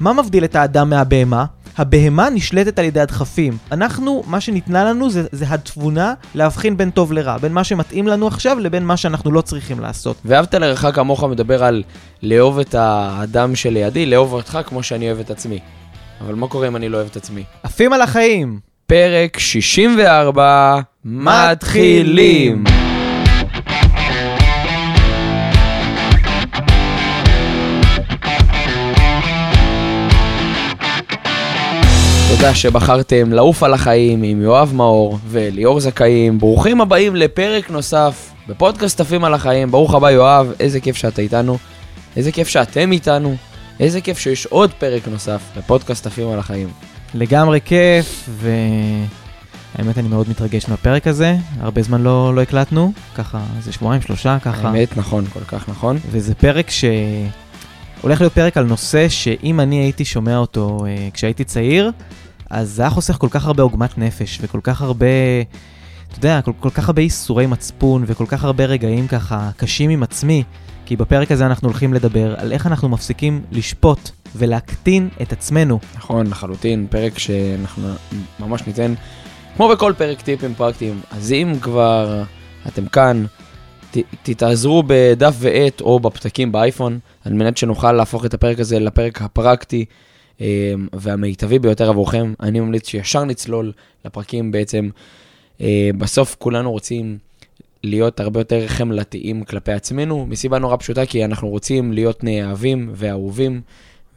מה מבדיל את האדם מהבהמה? הבהמה נשלטת על ידי הדחפים. אנחנו, מה שניתנה לנו זה, זה התבונה להבחין בין טוב לרע, בין מה שמתאים לנו עכשיו לבין מה שאנחנו לא צריכים לעשות. ואהבת לרעך כמוך מדבר על לאהוב את האדם שלידי, לאהוב אותך כמו שאני אוהב את עצמי. אבל מה קורה אם אני לא אוהב את עצמי? עפים על החיים! פרק 64, מתחילים! תודה שבחרתם לעוף על החיים עם יואב מאור וליאור זכאים. ברוכים הבאים לפרק נוסף בפודקאסט עפים על החיים. ברוך הבא יואב, איזה כיף שאתה איתנו, איזה כיף שאתם איתנו, איזה כיף שיש עוד פרק נוסף בפודקאסט עפים על החיים. לגמרי כיף, והאמת אני מאוד מתרגש מהפרק הזה, הרבה זמן לא, לא הקלטנו, ככה זה שבועיים, שלושה, ככה. האמת, נכון, כל כך נכון. וזה פרק ש... הולך להיות פרק על נושא שאם אני הייתי שומע אותו אה, כשהייתי צעיר, אז זה היה חוסך כל כך הרבה עוגמת נפש וכל כך הרבה, אתה יודע, כל, כל כך הרבה ייסורי מצפון וכל כך הרבה רגעים ככה קשים עם עצמי, כי בפרק הזה אנחנו הולכים לדבר על איך אנחנו מפסיקים לשפוט ולהקטין את עצמנו. נכון, לחלוטין, פרק שאנחנו ממש ניתן, כמו בכל פרק טיפים פרקטיים, אז אם כבר אתם כאן, ת, תתעזרו בדף ועט או בפתקים באייפון, על מנת שנוכל להפוך את הפרק הזה לפרק הפרקטי אה, והמיטבי ביותר עבורכם. אני ממליץ שישר נצלול לפרקים בעצם. אה, בסוף כולנו רוצים להיות הרבה יותר חמלתיים כלפי עצמנו, מסיבה נורא פשוטה, כי אנחנו רוצים להיות נאהבים ואהובים,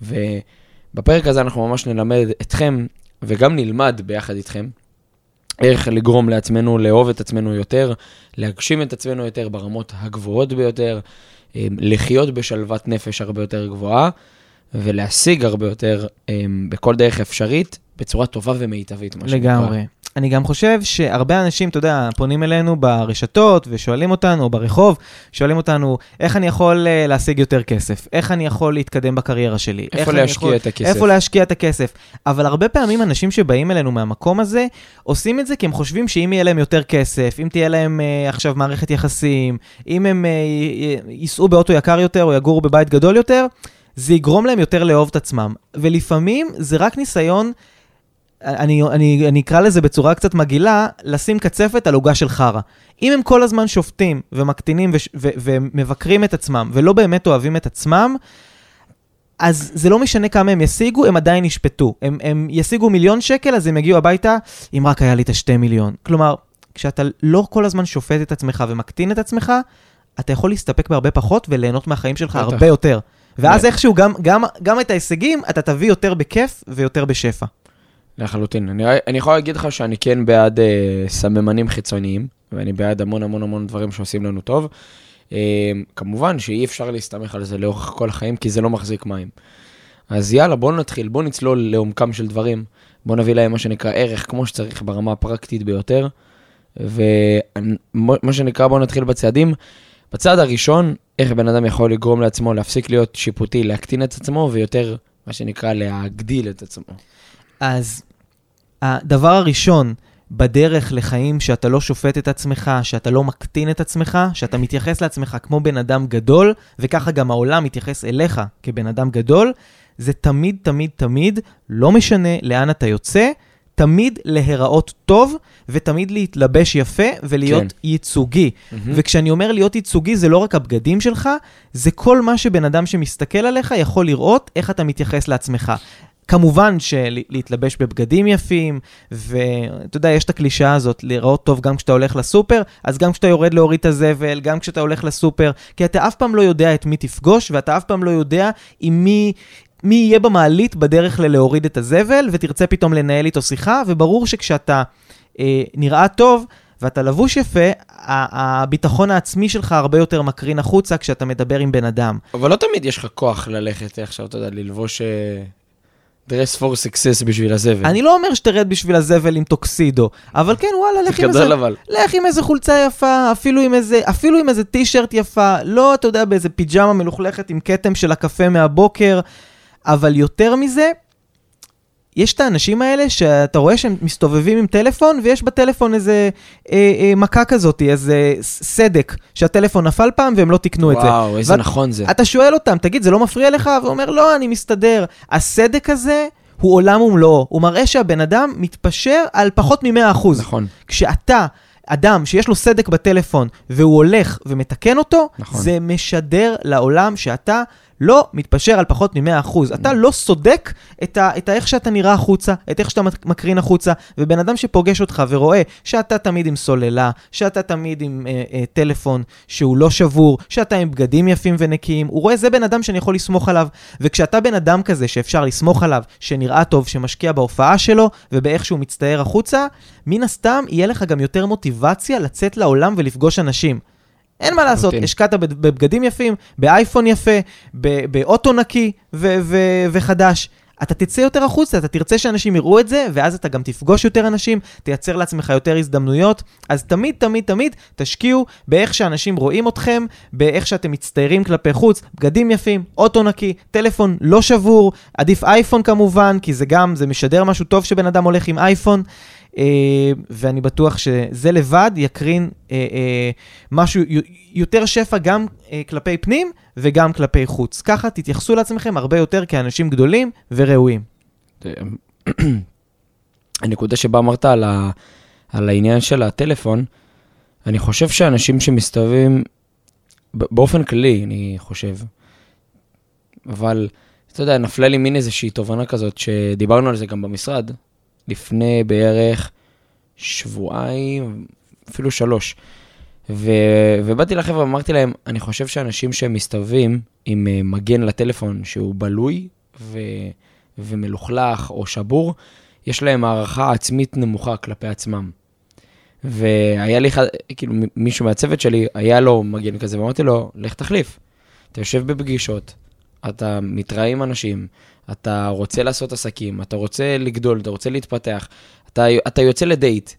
ובפרק הזה אנחנו ממש נלמד אתכם, וגם נלמד ביחד איתכם, איך לגרום לעצמנו לאהוב את עצמנו יותר, להגשים את עצמנו יותר ברמות הגבוהות ביותר, אה, לחיות בשלוות נפש הרבה יותר גבוהה, ולהשיג הרבה יותר בכל דרך אפשרית, בצורה טובה ומיטבית, מה שנקרא. לגמרי. אני גם חושב שהרבה אנשים, אתה יודע, פונים אלינו ברשתות ושואלים אותנו, או ברחוב, שואלים אותנו, איך אני יכול uh, להשיג יותר כסף? איך אני יכול להתקדם בקריירה שלי? איפה להשקיע יכול, את הכסף? איפה להשקיע את הכסף? אבל הרבה פעמים אנשים שבאים אלינו מהמקום הזה, עושים את זה כי הם חושבים שאם יהיה להם יותר כסף, אם תהיה להם uh, עכשיו מערכת יחסים, אם הם uh, ייסעו באוטו יקר יותר או יגורו בבית גדול יותר, זה יגרום להם יותר לאהוב את עצמם. ולפעמים זה רק ניסיון... אני, אני, אני אקרא לזה בצורה קצת מגעילה, לשים קצפת על עוגה של חרא. אם הם כל הזמן שופטים ומקטינים וש, ו, ומבקרים את עצמם ולא באמת אוהבים את עצמם, אז זה לא משנה כמה הם ישיגו, הם עדיין ישפטו. הם, הם ישיגו מיליון שקל, אז הם יגיעו הביתה, אם רק היה לי את השתי מיליון. כלומר, כשאתה לא כל הזמן שופט את עצמך ומקטין את עצמך, אתה יכול להסתפק בהרבה פחות וליהנות מהחיים שלך. הרבה יותר. ואז איכשהו גם, גם, גם את ההישגים אתה תביא יותר בכיף ויותר בשפע. לחלוטין. אני, אני יכול להגיד לך שאני כן בעד אה, סממנים חיצוניים, ואני בעד המון המון המון דברים שעושים לנו טוב. אה, כמובן שאי אפשר להסתמך על זה לאורך כל החיים, כי זה לא מחזיק מים. אז יאללה, בואו נתחיל, בואו נצלול לעומקם של דברים. בואו נביא להם מה שנקרא ערך כמו שצריך ברמה הפרקטית ביותר. ומה שנקרא, בואו נתחיל בצעדים. בצעד הראשון, איך בן אדם יכול לגרום לעצמו להפסיק להיות שיפוטי, להקטין את עצמו, ויותר, מה שנקרא, להגדיל את עצמו. אז הדבר הראשון בדרך לחיים שאתה לא שופט את עצמך, שאתה לא מקטין את עצמך, שאתה מתייחס לעצמך כמו בן אדם גדול, וככה גם העולם מתייחס אליך כבן אדם גדול, זה תמיד, תמיד, תמיד, לא משנה לאן אתה יוצא, תמיד להיראות טוב, ותמיד להתלבש יפה ולהיות כן. ייצוגי. Mm-hmm. וכשאני אומר להיות ייצוגי, זה לא רק הבגדים שלך, זה כל מה שבן אדם שמסתכל עליך יכול לראות איך אתה מתייחס לעצמך. כמובן שלהתלבש בבגדים יפים, ואתה יודע, יש את הקלישאה הזאת, לראות טוב גם כשאתה הולך לסופר, אז גם כשאתה יורד להוריד את הזבל, גם כשאתה הולך לסופר, כי אתה אף פעם לא יודע את מי תפגוש, ואתה אף פעם לא יודע עם מי... מי יהיה במעלית בדרך ללהוריד את הזבל, ותרצה פתאום לנהל איתו שיחה, וברור שכשאתה אה, נראה טוב, ואתה לבוש יפה, הביטחון העצמי שלך הרבה יותר מקרין החוצה כשאתה מדבר עם בן אדם. אבל לא תמיד יש לך כוח ללכת עכשיו, אתה יודע, ללבוש... דרס פור סקסס בשביל הזבל. אני לא אומר שתרד בשביל הזבל עם טוקסידו, אבל כן, וואלה, לך עם איזה... אבל. לך עם איזה חולצה יפה, אפילו עם איזה, אפילו עם איזה טישרט יפה, לא, אתה יודע, באיזה פיג'מה מלוכלכת עם כתם של הקפה מהבוקר, אבל יותר מזה, יש את האנשים האלה שאתה רואה שהם מסתובבים עם טלפון, ויש בטלפון איזה אה, אה, מכה כזאת, איזה סדק, שהטלפון נפל פעם והם לא תיקנו את זה. וואו, איזה ואת- נכון זה. אתה שואל אותם, תגיד, זה לא מפריע לך? והוא אומר, לא, אני מסתדר. הסדק הזה הוא עולם ומלואו. הוא מראה שהבן אדם מתפשר על פחות מ-100%. נכון. כשאתה, אדם שיש לו סדק בטלפון, והוא הולך ומתקן אותו, נכון. זה משדר לעולם שאתה לא מתפשר על פחות מ-100%. אתה לא סודק את, ה, את האיך שאתה נראה החוצה, את איך שאתה מק- מקרין החוצה, ובן אדם שפוגש אותך ורואה שאתה תמיד עם סוללה, שאתה תמיד עם אה, אה, טלפון שהוא לא שבור, שאתה עם בגדים יפים ונקיים, הוא רואה, זה בן אדם שאני יכול לסמוך עליו. וכשאתה בן אדם כזה שאפשר לסמוך עליו, שנראה טוב, שמשקיע בהופעה שלו, ובאיך שהוא מצטייר החוצה, מן הסתם יהיה לך גם יותר מוטיבציה לצאת לעולם ולפגוש אנשים. אין מה לעשות. השקעת בבגדים יפים, באייפון יפה, באוטו נקי ו- ו- וחדש. אתה תצא יותר החוצה, אתה תרצה שאנשים יראו את זה, ואז אתה גם תפגוש יותר אנשים, תייצר לעצמך יותר הזדמנויות. אז תמיד, תמיד, תמיד תשקיעו באיך שאנשים רואים אתכם, באיך שאתם מצטיירים כלפי חוץ, בגדים יפים, אוטו נקי, טלפון לא שבור, עדיף אייפון כמובן, כי זה גם, זה משדר משהו טוב שבן אדם הולך עם אייפון. אה, ואני בטוח שזה לבד יקרין אה, אה, משהו יותר שפע גם כלפי פנים וגם כלפי חוץ. ככה תתייחסו לעצמכם הרבה יותר כאנשים גדולים וראויים. הנקודה שבה אמרת על, ה, על העניין של הטלפון, אני חושב שאנשים שמסתובבים, באופן כללי, אני חושב, אבל, אתה יודע, נפלה לי מין איזושהי תובנה כזאת, שדיברנו על זה גם במשרד, לפני בערך שבועיים, אפילו שלוש. ו... ובאתי לחבר'ה ואמרתי להם, אני חושב שאנשים שמסתובבים עם אה, מגן לטלפון שהוא בלוי ו... ומלוכלך או שבור, יש להם הערכה עצמית נמוכה כלפי עצמם. והיה לי, כאילו, מישהו מהצוות שלי, היה לו מגן כזה, ואמרתי לו, לך תחליף. אתה יושב בפגישות, אתה מתראה עם אנשים, אתה רוצה לעשות עסקים, אתה רוצה לגדול, אתה רוצה להתפתח, אתה, אתה יוצא לדייט.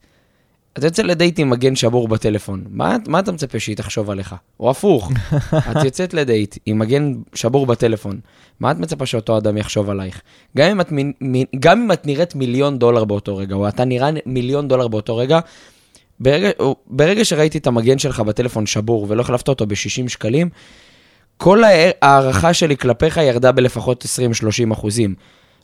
אתה יוצא לדייט עם מגן שבור בטלפון, מה, מה אתה מצפה שהיא תחשוב עליך? או הפוך, את יוצאת לדייט עם מגן שבור בטלפון, מה את מצפה שאותו אדם יחשוב עלייך? גם אם את, גם אם את נראית מיליון דולר באותו רגע, או אתה נראה מיליון דולר באותו רגע, ברגע, ברגע שראיתי את המגן שלך בטלפון שבור ולא החלפת אותו ב-60 שקלים, כל הע- ההערכה שלי כלפיך ירדה בלפחות 20-30 אחוזים.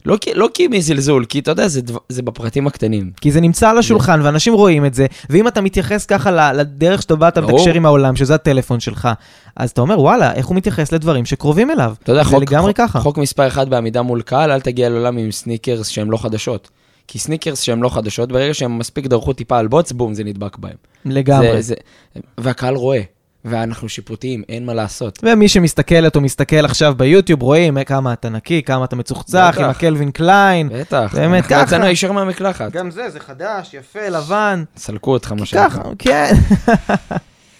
לא, כי- לא כי מזלזול, כי אתה יודע, זה, דבר, זה בפרטים הקטנים. כי זה נמצא על השולחן ואנשים רואים את זה, ואם אתה מתייחס ככה לדרך שאתה באת ברור. לתקשר עם העולם, שזה הטלפון שלך, אז אתה אומר, וואלה, איך הוא מתייחס לדברים שקרובים אליו. אתה יודע, זה חוק, לגמרי חוק, ככה. חוק מספר אחד בעמידה מול קהל, אל תגיע לעולם עם סניקרס שהם לא חדשות. כי סניקרס שהם לא חדשות, ברגע שהם מספיק דרכו טיפה על בוץ, בום, זה נדבק בהם. לגמרי. זה, זה, והקהל רואה, ואנחנו שיפוטיים, אין מה לעשות. ומי שמסתכלת או מסתכל עכשיו ביוטיוב, רואים אה, כמה אתה נקי, כמה אתה מצוחצח, בטח. עם הקלווין קליין. בטח, באמת, אנחנו ככה. יצאנו ישר מהמקלחת. גם זה, זה חדש, יפה, לבן. סלקו אותך, מה שנקרא. ככה, כן.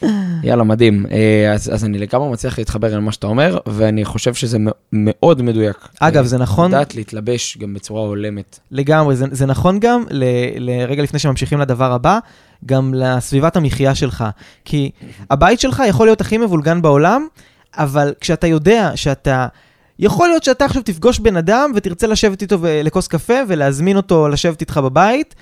יאללה, מדהים. אה, אז, אז אני לגמרי מצליח להתחבר למה שאתה אומר, ואני חושב שזה מאוד מדויק. אגב, אה, זה נכון לדעת להתלבש גם בצורה הולמת. לגמרי, זה, זה נכון גם, ל, לרגע לפני שממשיכים לדבר הבא, גם לסביבת המחיה שלך. כי הבית שלך יכול להיות הכי מבולגן בעולם, אבל כשאתה יודע שאתה... יכול להיות שאתה עכשיו תפגוש בן אדם ותרצה לשבת איתו ו- לכוס קפה ולהזמין אותו לשבת איתך בבית,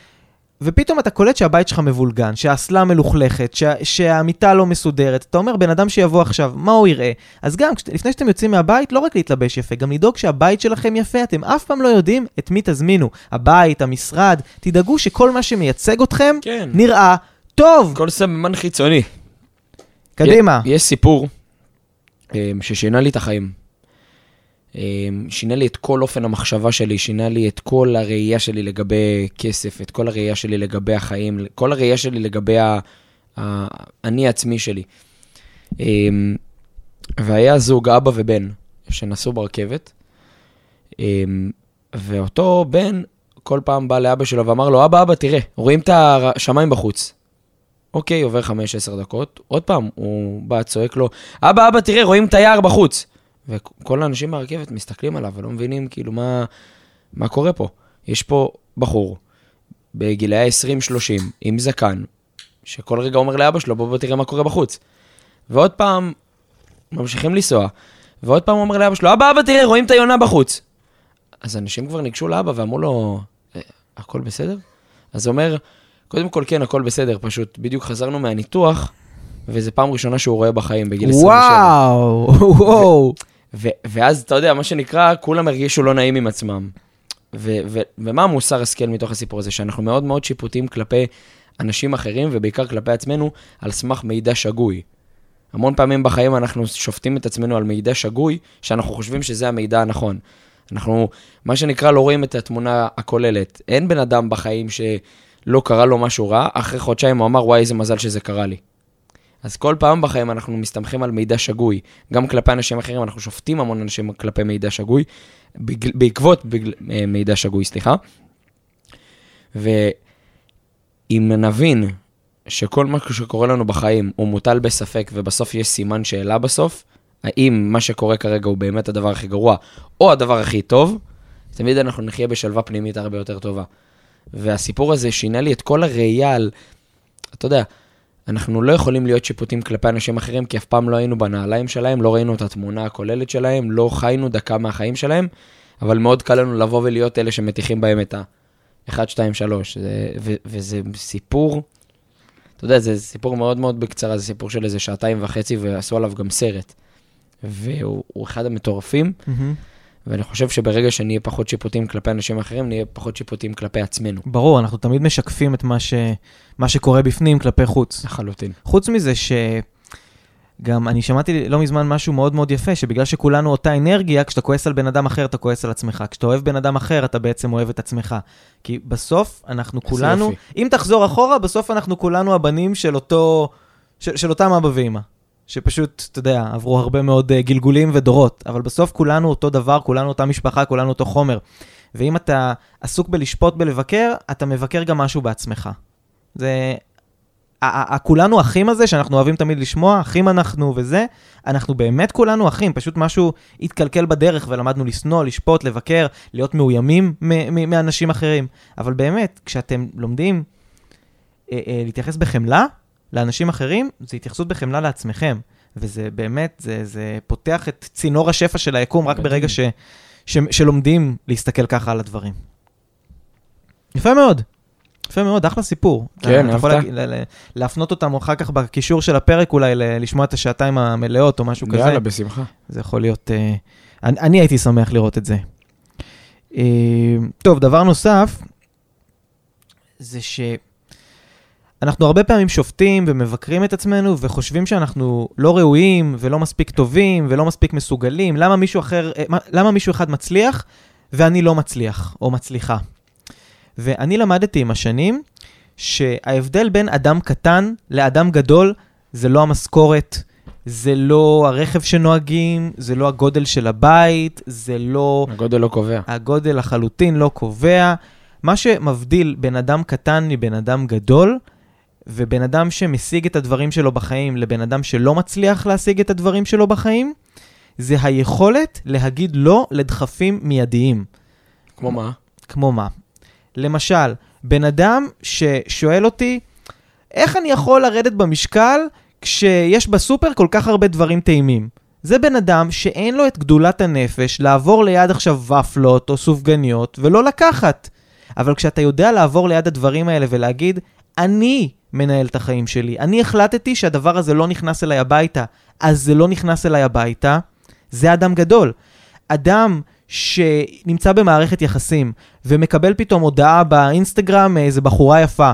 ופתאום אתה קולט שהבית שלך מבולגן, שהאסלה מלוכלכת, שה, שהמיטה לא מסודרת. אתה אומר, בן אדם שיבוא עכשיו, מה הוא יראה? אז גם, כשת- לפני שאתם יוצאים מהבית, לא רק להתלבש יפה, גם לדאוג שהבית שלכם יפה. אתם אף פעם לא יודעים את מי תזמינו. הבית, המשרד, תדאגו שכל מה שמייצג אתכם כן. נראה טוב. כל סממן חיצוני. קדימה. יש סיפור אה, ששינה לי את החיים. אה, שינה לי את כל אופן המחשבה שלי, שינה לי את כל הראייה שלי לגבי כסף, את כל הראייה שלי לגבי החיים, כל הראייה שלי לגבי האני העצמי שלי. אה, והיה זוג, אבא ובן, שנסעו ברכבת, אה, ואותו בן כל פעם בא לאבא שלו ואמר לו, אבא, אבא, תראה, רואים את השמיים בחוץ. אוקיי, עובר 5-10 דקות, עוד פעם, הוא בא, צועק לו, אבא, אבא, תראה, רואים את היער בחוץ. וכל האנשים מהרכבת מסתכלים עליו ולא מבינים כאילו מה, מה קורה פה. יש פה בחור בגילאי 20-30 עם זקן, שכל רגע אומר לאבא שלו, בוא בוא תראה מה קורה בחוץ. ועוד פעם, ממשיכים לנסוע, ועוד פעם הוא אומר לאבא שלו, אבא, אבא, תראה, רואים את היונה בחוץ. אז אנשים כבר ניגשו לאבא ואמרו לו, "אה, הכל בסדר? אז הוא אומר, קודם כל כן, הכל בסדר, פשוט בדיוק חזרנו מהניתוח, וזו פעם ראשונה שהוא רואה בחיים בגיל 27. וואו, וואו. ו- ואז, אתה יודע, מה שנקרא, כולם הרגישו לא נעים עם עצמם. ו- ו- ומה המוסר השכל מתוך הסיפור הזה? שאנחנו מאוד מאוד שיפוטיים כלפי אנשים אחרים, ובעיקר כלפי עצמנו, על סמך מידע שגוי. המון פעמים בחיים אנחנו שופטים את עצמנו על מידע שגוי, שאנחנו חושבים שזה המידע הנכון. אנחנו, מה שנקרא, לא רואים את התמונה הכוללת. אין בן אדם בחיים שלא קרה לו משהו רע, אחרי חודשיים הוא אמר, וואי, איזה מזל שזה קרה לי. אז כל פעם בחיים אנחנו מסתמכים על מידע שגוי. גם כלפי אנשים אחרים, אנחנו שופטים המון אנשים כלפי מידע שגוי, בגל, בעקבות בגל, אה, מידע שגוי, סליחה. ואם נבין שכל מה שקורה לנו בחיים הוא מוטל בספק ובסוף יש סימן שאלה בסוף, האם מה שקורה כרגע הוא באמת הדבר הכי גרוע או הדבר הכי טוב, תמיד אנחנו נחיה בשלווה פנימית הרבה יותר טובה. והסיפור הזה שינה לי את כל הראייה על, אתה יודע, אנחנו לא יכולים להיות שיפוטים כלפי אנשים אחרים, כי אף פעם לא היינו בנעליים שלהם, לא ראינו את התמונה הכוללת שלהם, לא חיינו דקה מהחיים שלהם, אבל מאוד קל לנו לבוא ולהיות אלה שמטיחים בהם את ה-1, 2, 3. זה, ו- וזה סיפור, אתה יודע, זה סיפור מאוד מאוד בקצרה, זה סיפור של איזה שעתיים וחצי, ועשו עליו גם סרט. והוא הוא אחד המטורפים, מהמם. ואני חושב שברגע שנהיה פחות שיפוטים כלפי אנשים אחרים, נהיה פחות שיפוטים כלפי עצמנו. ברור, אנחנו תמיד משקפים את מה, ש... מה שקורה בפנים כלפי חוץ. לחלוטין. חוץ מזה שגם אני שמעתי לא מזמן משהו מאוד מאוד יפה, שבגלל שכולנו אותה אנרגיה, כשאתה כועס על בן אדם אחר, אתה כועס על עצמך. כשאתה אוהב בן אדם אחר, אתה בעצם אוהב את עצמך. כי בסוף אנחנו כולנו, יופי. אם תחזור אחורה, בסוף אנחנו כולנו הבנים של אותו, של, של אותם אבא ואמא. שפשוט, אתה יודע, עברו הרבה מאוד uh, גלגולים ודורות, אבל בסוף כולנו אותו דבר, כולנו אותה משפחה, כולנו אותו חומר. ואם אתה עסוק בלשפוט בלבקר, אתה מבקר גם משהו בעצמך. זה... ה- ה- ה- כולנו אחים הזה, שאנחנו אוהבים תמיד לשמוע, אחים אנחנו וזה, אנחנו באמת כולנו אחים, פשוט משהו התקלקל בדרך ולמדנו לשנוא, לשפוט, לבקר, להיות מאוימים מאנשים אחרים. אבל באמת, כשאתם לומדים אה, אה, להתייחס בחמלה לאנשים אחרים, זה התייחסות בחמלה לעצמכם. וזה באמת, זה, זה פותח את צינור השפע של היקום רק. ברגע ש, ש, שלומדים להסתכל ככה על הדברים. יפה מאוד. יפה מאוד, אחלה סיפור. כן, אתה יכול אהבת? להג- ל- ל- להפנות אותם אחר כך בקישור של הפרק אולי, לשמוע את השעתיים המלאות או משהו כזה. יאללה, בשמחה. זה יכול להיות... אה, אני, אני הייתי שמח לראות את זה. אה, טוב, דבר נוסף, זה שאנחנו הרבה פעמים שופטים ומבקרים את עצמנו וחושבים שאנחנו לא ראויים ולא מספיק טובים ולא מספיק מסוגלים. למה מישהו אחר, אה, מה- למה מישהו אחד מצליח ואני לא מצליח או מצליחה? ואני למדתי עם השנים שההבדל בין אדם קטן לאדם גדול זה לא המשכורת, זה לא הרכב שנוהגים, זה לא הגודל של הבית, זה לא... הגודל לא קובע. הגודל לחלוטין לא קובע. מה שמבדיל בין אדם קטן מבן אדם גדול, ובן אדם שמשיג את הדברים שלו בחיים לבן אדם שלא מצליח להשיג את הדברים שלו בחיים, זה היכולת להגיד לא לדחפים מיידיים. כמו מה? כמו מה? למשל, בן אדם ששואל אותי, איך אני יכול לרדת במשקל כשיש בסופר כל כך הרבה דברים טעימים? זה בן אדם שאין לו את גדולת הנפש לעבור ליד עכשיו ופלות או סופגניות ולא לקחת. אבל כשאתה יודע לעבור ליד הדברים האלה ולהגיד, אני מנהל את החיים שלי, אני החלטתי שהדבר הזה לא נכנס אליי הביתה, אז זה לא נכנס אליי הביתה, זה אדם גדול. אדם שנמצא במערכת יחסים ומקבל פתאום הודעה באינסטגרם מאיזה בחורה יפה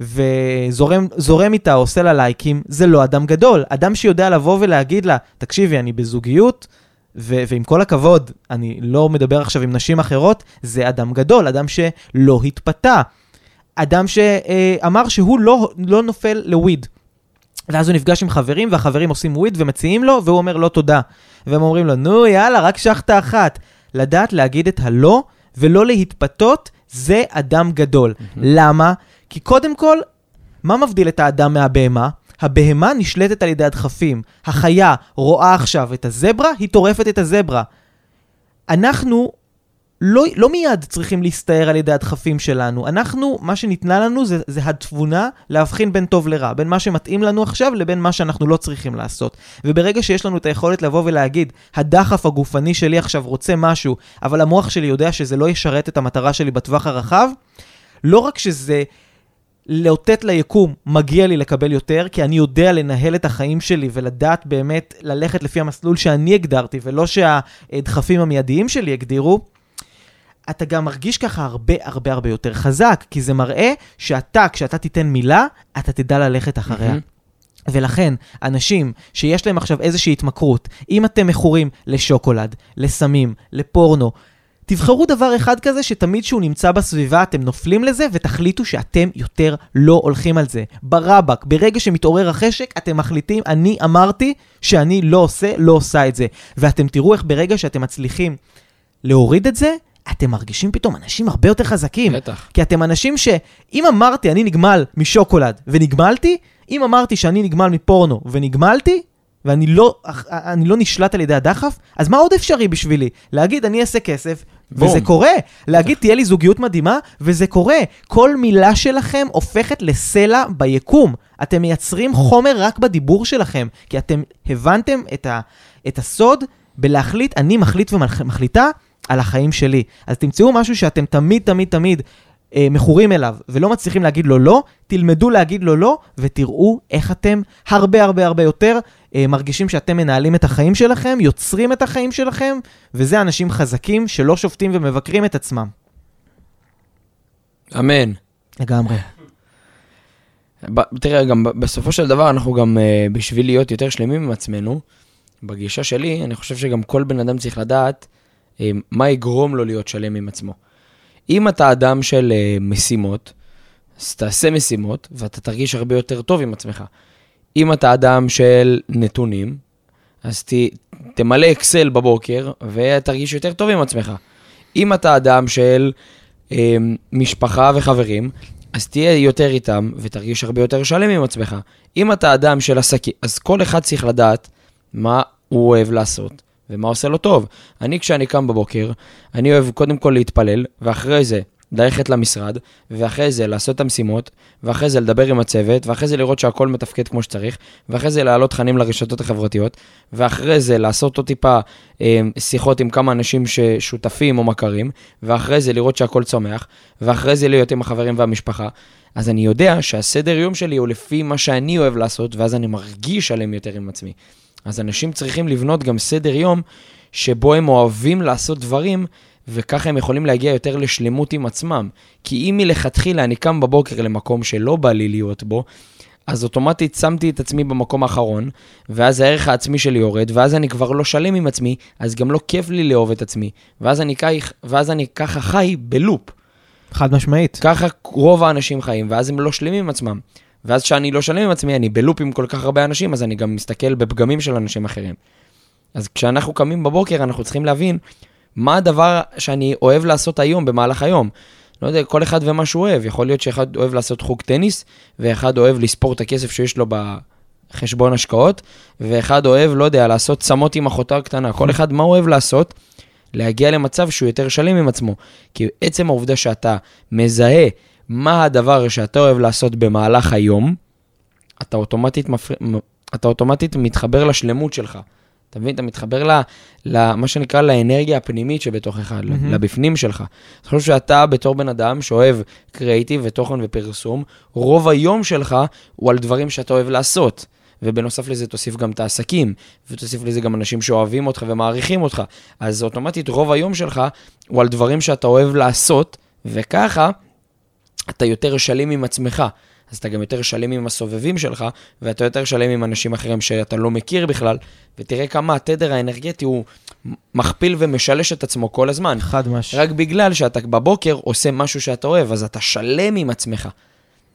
וזורם זורם איתה, עושה לה לייקים, זה לא אדם גדול. אדם שיודע לבוא ולהגיד לה, תקשיבי, אני בזוגיות, ו- ועם כל הכבוד, אני לא מדבר עכשיו עם נשים אחרות, זה אדם גדול, אדם שלא התפתה. אדם שאמר שהוא לא, לא נופל לוויד. ואז הוא נפגש עם חברים, והחברים עושים וויד ומציעים לו, והוא אומר לא תודה. והם אומרים לו, נו יאללה, רק שחטה אחת. לדעת להגיד את הלא, ולא להתפתות, זה אדם גדול. למה? כי קודם כל, מה מבדיל את האדם מהבהמה? הבהמה נשלטת על ידי הדחפים. החיה רואה עכשיו את הזברה, היא טורפת את הזברה. אנחנו לא, לא מיד צריכים להסתער על ידי הדחפים שלנו. אנחנו, מה שניתנה לנו זה, זה התבונה להבחין בין טוב לרע, בין מה שמתאים לנו עכשיו לבין מה שאנחנו לא צריכים לעשות. וברגע שיש לנו את היכולת לבוא ולהגיד, הדחף הגופני שלי עכשיו רוצה משהו, אבל המוח שלי יודע שזה לא ישרת את המטרה שלי בטווח הרחב, לא רק שזה לאותת ליקום, מגיע לי לקבל יותר, כי אני יודע לנהל את החיים שלי ולדעת באמת ללכת לפי המסלול שאני הגדרתי, ולא שהדחפים המיידיים שלי הגדירו, אתה גם מרגיש ככה הרבה הרבה הרבה יותר חזק, כי זה מראה שאתה, כשאתה תיתן מילה, אתה תדע ללכת אחריה. Mm-hmm. ולכן, אנשים שיש להם עכשיו איזושהי התמכרות, אם אתם מכורים לשוקולד, לסמים, לפורנו, תבחרו דבר אחד כזה שתמיד שהוא נמצא בסביבה אתם נופלים לזה ותחליטו שאתם יותר לא הולכים על זה. ברבק, ברגע שמתעורר החשק, אתם מחליטים, אני אמרתי שאני לא עושה, לא עושה את זה. ואתם תראו איך ברגע שאתם מצליחים להוריד את זה, אתם מרגישים פתאום אנשים הרבה יותר חזקים. בטח. כי אתם אנשים שאם אמרתי אני נגמל משוקולד ונגמלתי, אם אמרתי שאני נגמל מפורנו ונגמלתי, ואני לא, אני לא נשלט על ידי הדחף, אז מה עוד אפשרי בשבילי? להגיד אני אעשה כסף, בום. וזה קורה. להגיד תהיה לי זוגיות מדהימה, וזה קורה. כל מילה שלכם הופכת לסלע ביקום. אתם מייצרים חומר רק בדיבור שלכם, כי אתם הבנתם את, ה, את הסוד בלהחליט, אני מחליט ומחליטה על החיים שלי. אז תמצאו משהו שאתם תמיד, תמיד, תמיד אה, מכורים אליו ולא מצליחים להגיד לו לא, תלמדו להגיד לו לא, ותראו איך אתם הרבה הרבה הרבה יותר אה, מרגישים שאתם מנהלים את החיים שלכם, יוצרים את החיים שלכם, וזה אנשים חזקים שלא שופטים ומבקרים את עצמם. אמן. לגמרי. תראה, גם בסופו של דבר אנחנו גם, uh, בשביל להיות יותר שלמים עם עצמנו, בגישה שלי, אני חושב שגם כל בן אדם צריך לדעת מה יגרום לו להיות שלם עם עצמו. אם אתה אדם של uh, משימות, אז תעשה משימות, ואתה תרגיש הרבה יותר טוב עם עצמך. אם אתה אדם של נתונים, אז ת, תמלא אקסל בבוקר, ותרגיש יותר טוב עם עצמך. אם אתה אדם של אה, משפחה וחברים, אז תהיה יותר איתם, ותרגיש הרבה יותר שלם עם עצמך. אם אתה אדם של עסקים, אז כל אחד צריך לדעת מה הוא אוהב לעשות. ומה עושה לו טוב. אני, כשאני קם בבוקר, אני אוהב קודם כל להתפלל, ואחרי זה ללכת למשרד, ואחרי זה לעשות את המשימות, ואחרי זה לדבר עם הצוות, ואחרי זה לראות שהכל מתפקד כמו שצריך, ואחרי זה להעלות תכנים לרשתות החברתיות, ואחרי זה לעשות עוד טיפה אה, שיחות עם כמה אנשים ששותפים או מכרים, ואחרי זה לראות שהכל צומח, ואחרי זה להיות עם החברים והמשפחה. אז אני יודע שהסדר יום שלי הוא לפי מה שאני אוהב לעשות, ואז אני מרגיש שלם יותר עם עצמי. אז אנשים צריכים לבנות גם סדר יום שבו הם אוהבים לעשות דברים, וככה הם יכולים להגיע יותר לשלמות עם עצמם. כי אם מלכתחילה אני קם בבוקר למקום שלא בא לי להיות בו, אז אוטומטית שמתי את עצמי במקום האחרון, ואז הערך העצמי שלי יורד, ואז אני כבר לא שלם עם עצמי, אז גם לא כיף לי לאהוב את עצמי. ואז אני, ואז אני ככה חי בלופ. חד משמעית. ככה רוב האנשים חיים, ואז הם לא שלמים עם עצמם. ואז כשאני לא שלם עם עצמי, אני בלופ עם כל כך הרבה אנשים, אז אני גם מסתכל בפגמים של אנשים אחרים. אז כשאנחנו קמים בבוקר, אנחנו צריכים להבין מה הדבר שאני אוהב לעשות היום, במהלך היום. לא יודע, כל אחד ומה שהוא אוהב. יכול להיות שאחד אוהב לעשות חוג טניס, ואחד אוהב לספור את הכסף שיש לו בחשבון השקעות, ואחד אוהב, לא יודע, לעשות צמות עם אחותו הקטנה. כל אחד, מה הוא אוהב לעשות? להגיע למצב שהוא יותר שלם עם עצמו. כי עצם העובדה שאתה מזהה מה הדבר שאתה אוהב לעשות במהלך היום, אתה אוטומטית, מפר... אתה אוטומטית מתחבר לשלמות שלך. אתה מבין? אתה מתחבר למה שנקרא לאנרגיה הפנימית שבתוכך, mm-hmm. לבפנים שלך. אני חושב שאתה בתור בן אדם שאוהב קריאיטיב ותוכן ופרסום, רוב היום שלך הוא על דברים שאתה אוהב לעשות. ובנוסף לזה תוסיף גם את העסקים, ותוסיף לזה גם אנשים שאוהבים אותך ומעריכים אותך. אז אוטומטית רוב היום שלך הוא על דברים שאתה אוהב לעשות, וככה אתה יותר שלם עם עצמך. אז אתה גם יותר שלם עם הסובבים שלך, ואתה יותר שלם עם אנשים אחרים שאתה לא מכיר בכלל, ותראה כמה התדר האנרגטי הוא מכפיל ומשלש את עצמו כל הזמן. חד משהו. רק בגלל שאתה בבוקר עושה משהו שאתה אוהב, אז אתה שלם עם עצמך.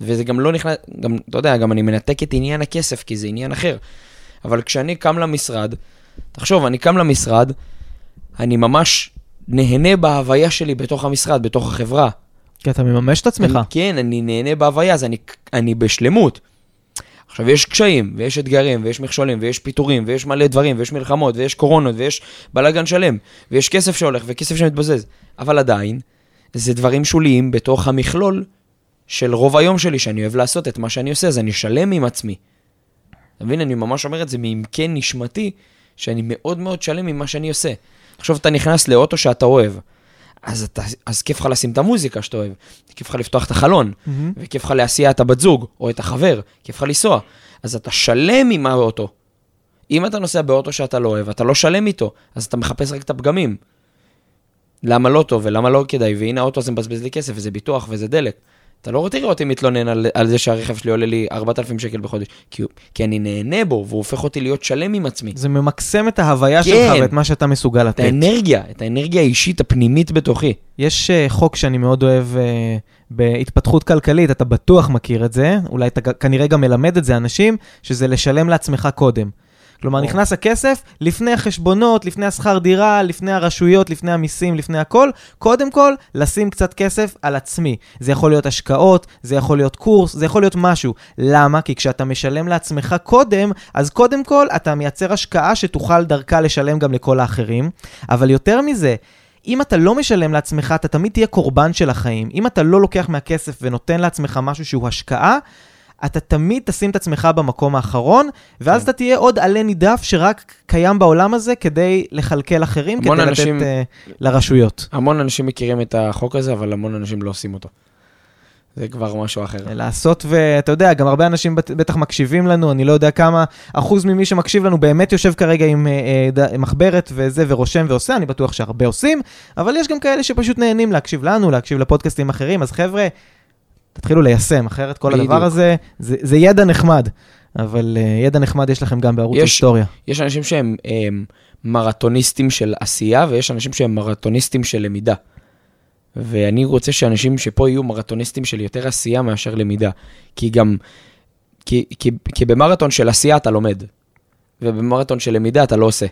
וזה גם לא נכנס, גם, אתה יודע, גם אני מנתק את עניין הכסף, כי זה עניין אחר. אבל כשאני קם למשרד, תחשוב, אני קם למשרד, אני ממש נהנה בהוויה שלי בתוך המשרד, בתוך החברה. כי אתה מממש את עצמך. אני, כן, אני נהנה בהוויה, אז אני, אני בשלמות. עכשיו, יש קשיים, ויש אתגרים, ויש מכשולים, ויש פיטורים, ויש מלא דברים, ויש מלחמות, ויש קורונות, ויש בלאגן שלם, ויש כסף שהולך, וכסף שמתבזז. אבל עדיין, זה דברים שוליים בתוך המכלול של רוב היום שלי, שאני אוהב לעשות את מה שאני עושה, אז אני שלם עם עצמי. אתה מבין? אני ממש אומר את זה מעמקי נשמתי, שאני מאוד מאוד שלם עם מה שאני עושה. עכשיו אתה נכנס לאוטו שאתה אוהב, אז, אתה, אז כיף לך לשים את המוזיקה שאתה אוהב, כיף לך לפתוח את החלון, Mm-hmm. וכיף לך להסיע את הבת זוג, או את החבר, כיף לך לנסוע. אז אתה שלם עם האוטו. אם אתה נוסע באוטו שאתה לא אוהב, אתה לא שלם איתו, אז אתה מחפש רק את הפגמים. למה לא טוב ולמה לא כדאי, והנה האוטו הזה מבזבז לי כסף, וזה ביטוח וזה דלק. אתה לא תראה אותי מתלונן על, על זה שהרכב שלי עולה לי 4,000 שקל בחודש, כי, כי אני נהנה בו, והוא הופך אותי להיות שלם עם עצמי. זה ממקסם את ההוויה כן. שלך ואת מה שאתה מסוגל את לתת. האנרגיה, את האנרגיה האישית הפנימית בתוכי. יש אה, חוק שאני מאוד אוהב אה, בהתפתחות כלכלית, אתה בטוח מכיר את זה, אולי אתה כנראה גם מלמד את זה אנשים, שזה לשלם לעצמך קודם. כלומר. נכנס הכסף לפני החשבונות, לפני השכר דירה, לפני הרשויות, לפני המיסים, לפני הכל, קודם כל, לשים קצת כסף על עצמי. זה יכול להיות השקעות, זה יכול להיות קורס, זה יכול להיות משהו. למה? כי כשאתה משלם לעצמך קודם, אז קודם כל אתה מייצר השקעה שתוכל דרכה לשלם גם לכל האחרים. אבל יותר מזה, אם אתה לא משלם לעצמך, אתה תמיד תהיה קורבן של החיים. אם אתה לא לוקח מהכסף ונותן לעצמך משהו שהוא השקעה, אתה תמיד תשים את עצמך במקום האחרון, ואז כן. אתה תהיה עוד עלה נידף שרק קיים בעולם הזה כדי לכלכל אחרים, כדי אנשים- לתת uh, לרשויות. המון אנשים מכירים את החוק הזה, אבל המון אנשים לא עושים אותו. זה כבר משהו אחר. לעשות, ואתה יודע, גם הרבה אנשים בט- בטח מקשיבים לנו, אני לא יודע כמה אחוז ממי שמקשיב לנו באמת יושב כרגע עם אה, אה, ד- מחברת וזה, ורושם ועושה, אני בטוח שהרבה עושים, אבל יש גם כאלה שפשוט נהנים להקשיב לנו, להקשיב לפודקאסטים אחרים, אז חבר'ה, תתחילו ליישם, אחרת כל בדיוק. הדבר הזה, זה, זה ידע נחמד, אבל אה, ידע נחמד יש לכם גם בערוץ יש- היסטוריה. יש אנשים שהם הם, מרתוניסטים של עשייה, ויש אנשים שהם מרתוניסטים של למידה. ואני רוצה שאנשים שפה יהיו מרתוניסטים של יותר עשייה מאשר למידה. כי גם, כי, כי, כי במרתון של עשייה אתה לומד, ובמרתון של למידה אתה לא עושה.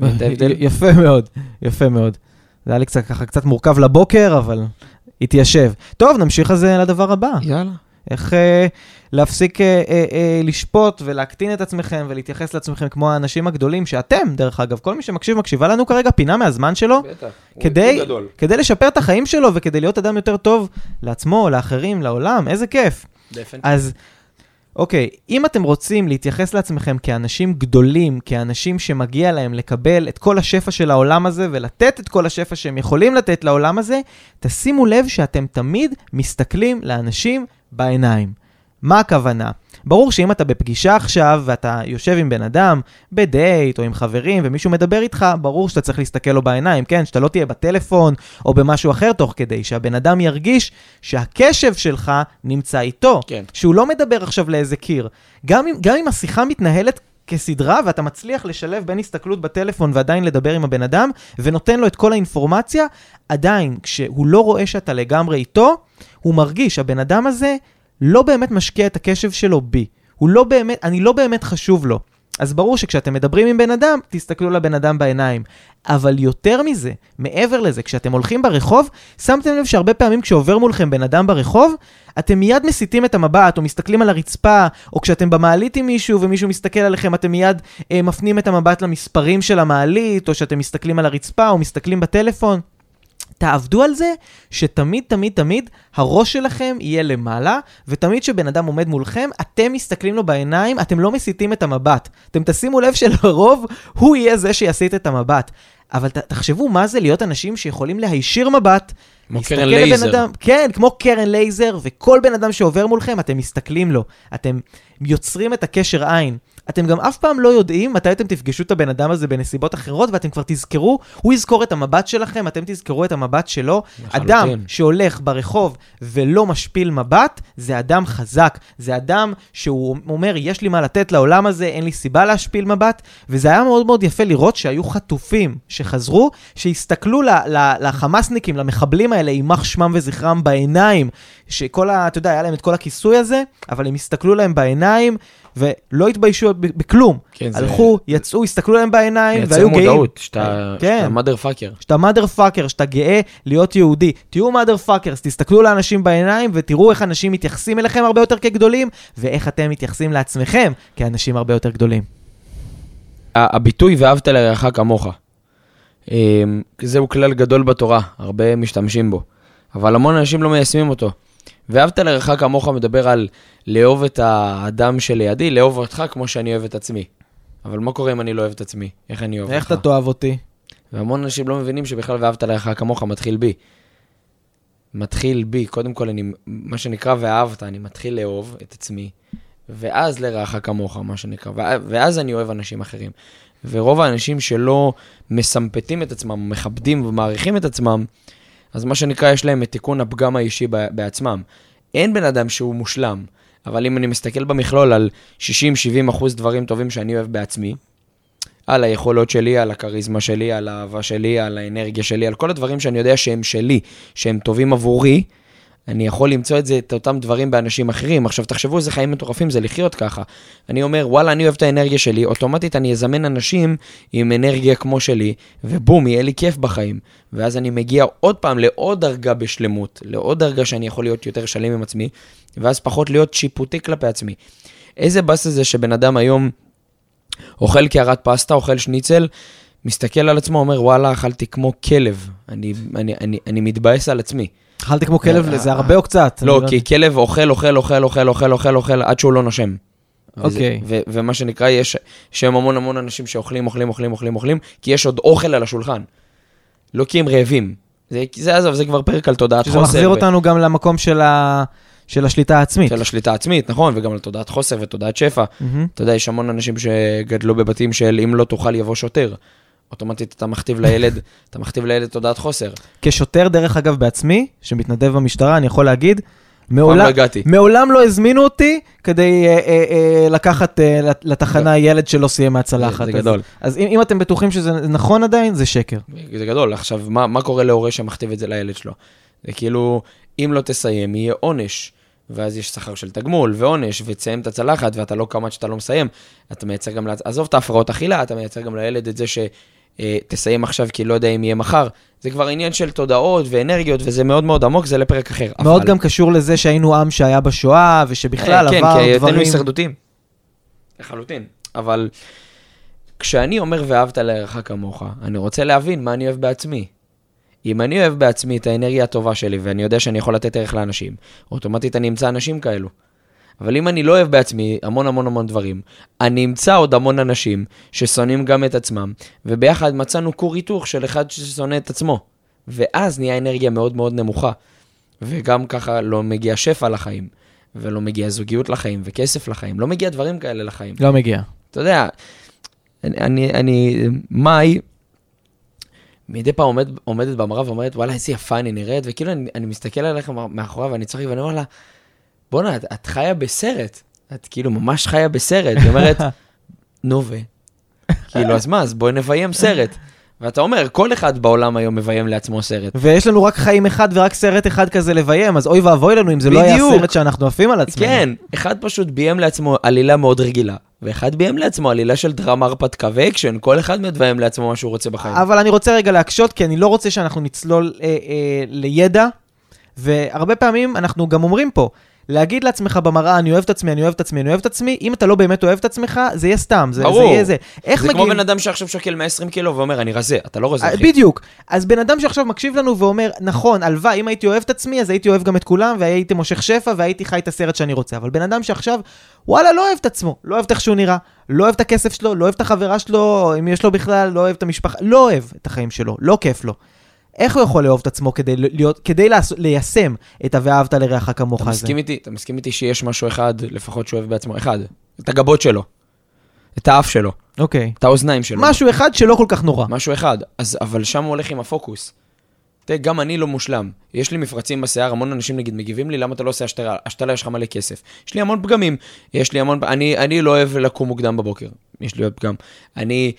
יפה מאוד, יפה מאוד. זה היה לי קצת ככה, קצת מורכב לבוקר, אבל התיישב. טוב, נמשיך אז אה, לדבר הבא. יאללה. איך אה, להפסיק אה, אה, אה, לשפוט ולהקטין את עצמכם ולהתייחס לעצמכם כמו האנשים הגדולים שאתם, דרך אגב, כל מי שמקשיב, מקשיבה לנו כרגע פינה מהזמן שלו, בטח. כדי, כדי לשפר את החיים שלו וכדי להיות אדם יותר טוב לעצמו, לאחרים, לעולם, איזה כיף. אז אוקיי, אם אתם רוצים להתייחס לעצמכם כאנשים גדולים, כאנשים שמגיע להם לקבל את כל השפע של העולם הזה ולתת את כל השפע שהם יכולים לתת לעולם הזה, תשימו לב שאתם תמיד מסתכלים לאנשים בעיניים. מה הכוונה? ברור שאם אתה בפגישה עכשיו ואתה יושב עם בן אדם בדייט או עם חברים ומישהו מדבר איתך, ברור שאתה צריך להסתכל לו בעיניים, כן? שאתה לא תהיה בטלפון או במשהו אחר תוך כדי, שהבן אדם ירגיש שהקשב שלך נמצא איתו. כן. שהוא לא מדבר עכשיו לאיזה קיר. גם אם, גם אם השיחה מתנהלת כסדרה ואתה מצליח לשלב בין הסתכלות בטלפון ועדיין לדבר עם הבן אדם ונותן לו את כל האינפורמציה, עדיין, כשהוא לא רואה שאתה לגמרי איתו, הוא מרגיש, הבן אדם הזה לא באמת משקיע את הקשב שלו בי. הוא לא באמת, אני לא באמת חשוב לו. אז ברור שכשאתם מדברים עם בן אדם, תסתכלו לבן אדם בעיניים. אבל יותר מזה, מעבר לזה, כשאתם הולכים ברחוב, שמתם לב שהרבה פעמים כשעובר מולכם בן אדם ברחוב, אתם מיד מסיטים את המבט, או מסתכלים על הרצפה, או כשאתם במעלית עם מישהו ומישהו מסתכל עליכם, אתם מיד אה, מפנים את המבט למספרים של המעלית, או שאתם מסתכלים על הרצפה, או מסתכלים בטלפון. תעבדו על זה שתמיד, תמיד, תמיד הראש שלכם יהיה למעלה, ותמיד כשבן אדם עומד מולכם, אתם מסתכלים לו בעיניים, אתם לא מסיטים את המבט. אתם תשימו לב שלרוב הוא יהיה זה שיסיט את המבט. אבל ת, תחשבו מה זה להיות אנשים שיכולים להישיר מבט, כמו קרן לייזר. אדם, כן, כמו קרן לייזר, וכל בן אדם שעובר מולכם, אתם מסתכלים לו. אתם יוצרים את הקשר עין. אתם גם אף פעם לא יודעים מתי אתם תפגשו את הבן אדם הזה בנסיבות אחרות, ואתם כבר תזכרו, הוא יזכור את המבט שלכם, אתם תזכרו את המבט שלו. לחלוטין. אדם שהולך ברחוב ולא משפיל מבט, זה אדם חזק. זה אדם שהוא אומר, יש לי מה לתת לעולם הזה, אין לי סיבה להשפיל מבט. וזה היה מאוד מאוד יפה לראות שהיו חטופים שחזרו, שהסתכלו ל- ל- לחמאסניקים, למחבלים האלה, יימח שמם וזכרם בעיניים, שכל ה... אתה יודע, היה להם את כל הכיסוי הזה, אבל הם הסתכלו להם בעיניים, ולא התביישו בכלום. כן, זה- הלכו, יצאו, הסתכלו להם בעיניים, מייצר והיו גאים. מודעות, שאתה כן. מאדר פאקר. שאתה מאדר פאקר, שאתה גאה להיות יהודי. תהיו motherfuckers, תסתכלו לאנשים בעיניים ותראו איך אנשים מתייחסים אליכם הרבה יותר כגדולים, ואיך אתם מתייחסים לעצמכם כאנשים הרבה יותר גדולים. הביטוי ואהבת לרעך כמוך. אמ, זהו כלל גדול בתורה, הרבה משתמשים בו, אבל המון אנשים לא מיישמים אותו. ואהבת לרעך כמוך מדבר על לאהוב את האדם שלידי, לאהוב אותך כמו שאני אוהב את עצמי. אבל מה קורה אם אני לא אוהב את עצמי? איך אני אוהב אותך? איך אתה תאהב אותי? והמון אנשים לא מבינים שבכלל ואהבת לרעך כמוך מתחיל בי. מתחיל בי, קודם כל אני, מה שנקרא ואהבת, אני מתחיל לאהוב את עצמי, ואז לרעך כמוך, מה שנקרא, ואז- ואז אני אוהב אנשים אחרים. ורוב האנשים שלא מסמפתים את עצמם, מכבדים ומעריכים את עצמם, אז מה שנקרא, יש להם את תיקון הפגם האישי בעצמם. אין בן אדם שהוא מושלם, אבל אם אני מסתכל במכלול על 60-70 אחוז דברים טובים שאני אוהב בעצמי, על היכולות שלי, על הכריזמה שלי, על האהבה שלי, על האנרגיה שלי, על כל הדברים שאני יודע שהם שלי, שהם טובים עבורי, אני יכול למצוא את זה, את אותם דברים באנשים אחרים. עכשיו, תחשבו איזה חיים מטורפים זה לחיות ככה. אני אומר, וואלה, אני אוהב את האנרגיה שלי, אוטומטית אני אזמן אנשים עם אנרגיה כמו שלי, ובום, יהיה לי כיף בחיים. ואז אני מגיע עוד פעם לעוד דרגה בשלמות, לעוד דרגה שאני יכול להיות יותר שלם עם עצמי, ואז פחות להיות שיפוטי כלפי עצמי. איזה באס זה שבן אדם היום אוכל קערת פסטה, אוכל שניצל, מסתכל על עצמו, אומר, וואלה, אכלתי כמו כלב. אני, אני, אני, אני מתבאס על עצמי. אכלתי כמו כלב, אה, זה הרבה או קצת? לא, אני כי כלב אוכל, אוכל, אוכל, אוכל, אוכל, אוכל, אוכל, עד שהוא לא נושם. אוקיי. ומה שנקרא, יש שם המון המון אנשים שאוכלים, אוכלים, אוכלים, אוכלים, אוכלים, כי יש עוד אוכל על השולחן. לא כי הם רעבים. זה, זה עזוב, זה כבר פרק על תודעת שזה חוסר. מחזיר ו- אותנו גם למקום של ה- של השליטה העצמית. של השליטה העצמית, נכון, וגם על תודעת חוסר ותודעת שפע. מהמם. אתה יודע, יש המון אנשים שגדלו בבתים של אם לא תאכל יבוא שוטר. אוטומטית אתה מכתיב לילד, אתה מכתיב לילד תודעת חוסר. כשוטר, דרך אגב, בעצמי, שמתנדב במשטרה, אני יכול להגיד, מעולם, לא. מעולם לא הזמינו אותי כדי אה, אה, אה, לקחת אה, לת- לתחנה ילד שלא סיים מהצלחת. זה אז- גדול. אז אם, אם אתם בטוחים שזה נכון עדיין, זה שקר. זה גדול. עכשיו, מה, מה קורה להורה שמכתיב את זה לילד שלו? זה כאילו, אם לא תסיים, יהיה עונש. ואז יש שכר של תגמול ועונש, ותסיים את הצלחת, ואתה לא עד שאתה לא מסיים. אתה מייצר גם, לעצ- עזוב את ההפרעות אכילה, אתה מייצר גם לילד את זה שתסיים עכשיו כי לא יודע אם יהיה מחר. זה כבר עניין של תודעות ואנרגיות, וזה מאוד מאוד עמוק, זה לפרק אחר. מאוד אבל- גם קשור לזה שהיינו עם שהיה בשואה, ושבכלל אה, כן, עבר כי היותנו דברים... הישרדותיים. לחלוטין. אבל כשאני אומר ואהבת לרעך כמוך, אני רוצה להבין מה אני אוהב בעצמי. אם אני אוהב בעצמי את האנרגיה הטובה שלי, ואני יודע שאני יכול לתת ערך לאנשים, אוטומטית אני אמצא אנשים כאלו. אבל אם אני לא אוהב בעצמי המון המון המון דברים, אני אמצא עוד המון אנשים ששונאים גם את עצמם, וביחד מצאנו כור היתוך של אחד ששונא את עצמו. ואז נהיה אנרגיה מאוד מאוד נמוכה. וגם ככה לא מגיע שפע לחיים, ולא מגיע זוגיות לחיים, וכסף לחיים, לא מגיע דברים כאלה לחיים. לא מגיע. אתה יודע, אני, אני, אני מאי, מדי פעם עומד, עומדת במראה ואומרת, וואלה, איזה יפה אני נראית, וכאילו אני, אני מסתכל עליך מאחוריה ואני צוחק ואני אומר לה, בואנה, את, את חיה בסרט, את כאילו ממש חיה בסרט, היא אומרת, נו ו... כאילו, אז מה, אז בואי נביים סרט. ואתה אומר, כל אחד בעולם היום מביים לעצמו סרט. ויש לנו רק חיים אחד ורק סרט אחד כזה לביים, אז אוי ואבוי לנו אם זה לא היה בדיוק. סרט שאנחנו עפים על עצמנו. כן, אחד פשוט ביים לעצמו עלילה מאוד רגילה, ואחד ביים לעצמו עלילה של דרמה הרפתקה ואקשן, כל אחד מביים לעצמו מה שהוא רוצה בחיים. אבל אני רוצה רגע להקשות, כי אני לא רוצה שאנחנו נצלול אה, אה, לידע, והרבה פעמים אנחנו גם אומרים פה, להגיד לעצמך במראה, אני אוהב את עצמי, אני אוהב את עצמי, אני אוהב את עצמי, אם אתה לא באמת אוהב את עצמך, זה יהיה סתם, זה, זה. יהיה זה. איך זה כמו מגיעים... בן אדם שעכשיו שוקל 120 קילו ואומר, אני רזה, אתה לא רזה, אה, אחי. בדיוק. אז בן אדם שעכשיו מקשיב לנו ואומר, נכון, הלוואי, אם הייתי אוהב את עצמי, אז הייתי אוהב גם את כולם, והייתי מושך שפע, והייתי חי את הסרט שאני רוצה. אבל בן אדם שעכשיו, וואלה, לא אוהב את עצמו, לא אוהב את איך שהוא נראה, לא אוהב את הכסף שלו, לא אוהב את החברה שלו, אם יש לו בכלל, לא אוהב את המשפחה, לא אוהב את החיים שלו, לא כיף לו. איך הוא יכול לאהוב את עצמו כדי, להיות, כדי לעש, ליישם את ה"ואהבת לרעך כמוך" הזה? מסכים איתי, אתה מסכים איתי שיש משהו אחד, לפחות שהוא אוהב בעצמו, אחד, את הגבות שלו, את האף שלו, אוקיי. את האוזניים שלו. משהו אחד שלא כל כך נורא. משהו אחד, אז, אבל שם הוא הולך עם הפוקוס. תראה, גם אני לא מושלם. יש לי מפרצים בשיער, המון אנשים נגיד מגיבים לי, למה אתה לא עושה השתלה? השתלה יש לך מלא כסף. יש לי המון פגמים. יש לי המון... אני, אני לא אוהב לקום מוקדם בבוקר. יש לי עוד פגם. אני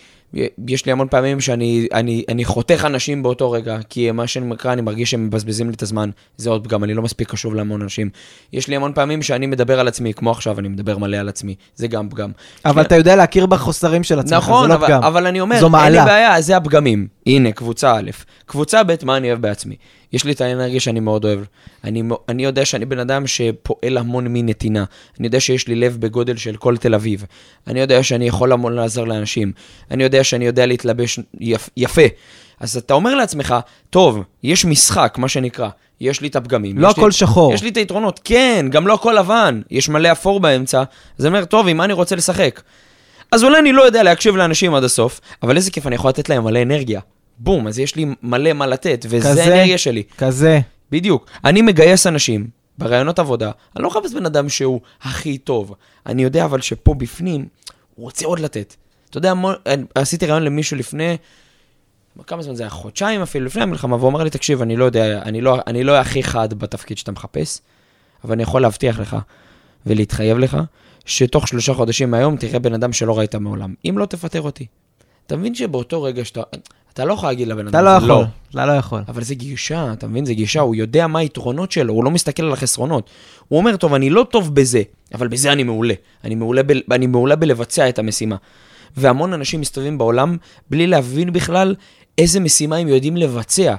יש לי המון פעמים שאני אני, אני חותך אנשים באותו רגע, כי מה שנקרא, אני מרגיש שהם מבזבזים לי את הזמן. זה עוד פגם, אני לא מספיק קשוב להמון אנשים. יש לי המון פעמים שאני מדבר על עצמי, כמו עכשיו, אני מדבר מלא על עצמי. זה גם פגם. אבל אתה יודע להכיר בחוסרים של עצמך, נכון, זה לא אבל, פגם. אבל אני אומר, זו אין לי מעלה. בעיה, זה הפגמים. הנה, קבוצה א'. קבוצה ב', מה אני אוהב בעצמי? יש לי את האנרגיה שאני מאוד אוהב. אני, אני יודע שאני בן אדם שפועל המון מנתינה. אני יודע שיש לי לב בגודל של כל תל אביב. אני יודע שאני יכול המון לעזור לאנשים. אני יודע שאני יודע להתלבש יפ, יפה. אז אתה אומר לעצמך, טוב, יש משחק, מה שנקרא. יש לי את הפגמים. לא יש לי- הכל שחור. יש לי את היתרונות. כן, גם לא הכל לבן. יש מלא אפור באמצע. אז אני אומר, טוב, עם מה אני רוצה לשחק? אז אולי אני לא יודע להקשיב לאנשים עד הסוף, אבל איזה כיף אני יכול לתת להם מלא אנרגיה. בום, אז יש לי מלא מה לתת, וזה כזה? האנרגיה שלי. כזה. בדיוק. אני מגייס אנשים ברעיונות עבודה, אני לא מחפש בן אדם שהוא הכי טוב. אני יודע אבל שפה בפנים, הוא רוצה עוד לתת. אתה יודע, מו- אני- עשיתי רעיון למישהו לפני, כמה זמן זה היה? חודשיים אפילו, לפני המלחמה, והוא אמר לי, תקשיב, אני לא יודע, אני לא, אני לא הכי חד בתפקיד שאתה מחפש, אבל אני יכול להבטיח לך ולהתחייב לך, שתוך שלושה חודשים מהיום תראה בן אדם שלא ראית מעולם. אם לא, תפטר אותי. אתה מבין שבאותו רגע שאתה... אתה לא יכול להגיד לבן אדם, אתה לא יכול. אתה לא יכול. אבל זה גישה, אתה מבין? זה גישה, הוא יודע מה היתרונות שלו, הוא לא מסתכל על החסרונות. הוא אומר, טוב, אני לא טוב בזה, אבל בזה אני מעולה. אני מעולה, ב, אני מעולה בלבצע את המשימה. והמון אנשים מסתובבים בעולם בלי להבין בכלל איזה משימה הם יודעים לבצע.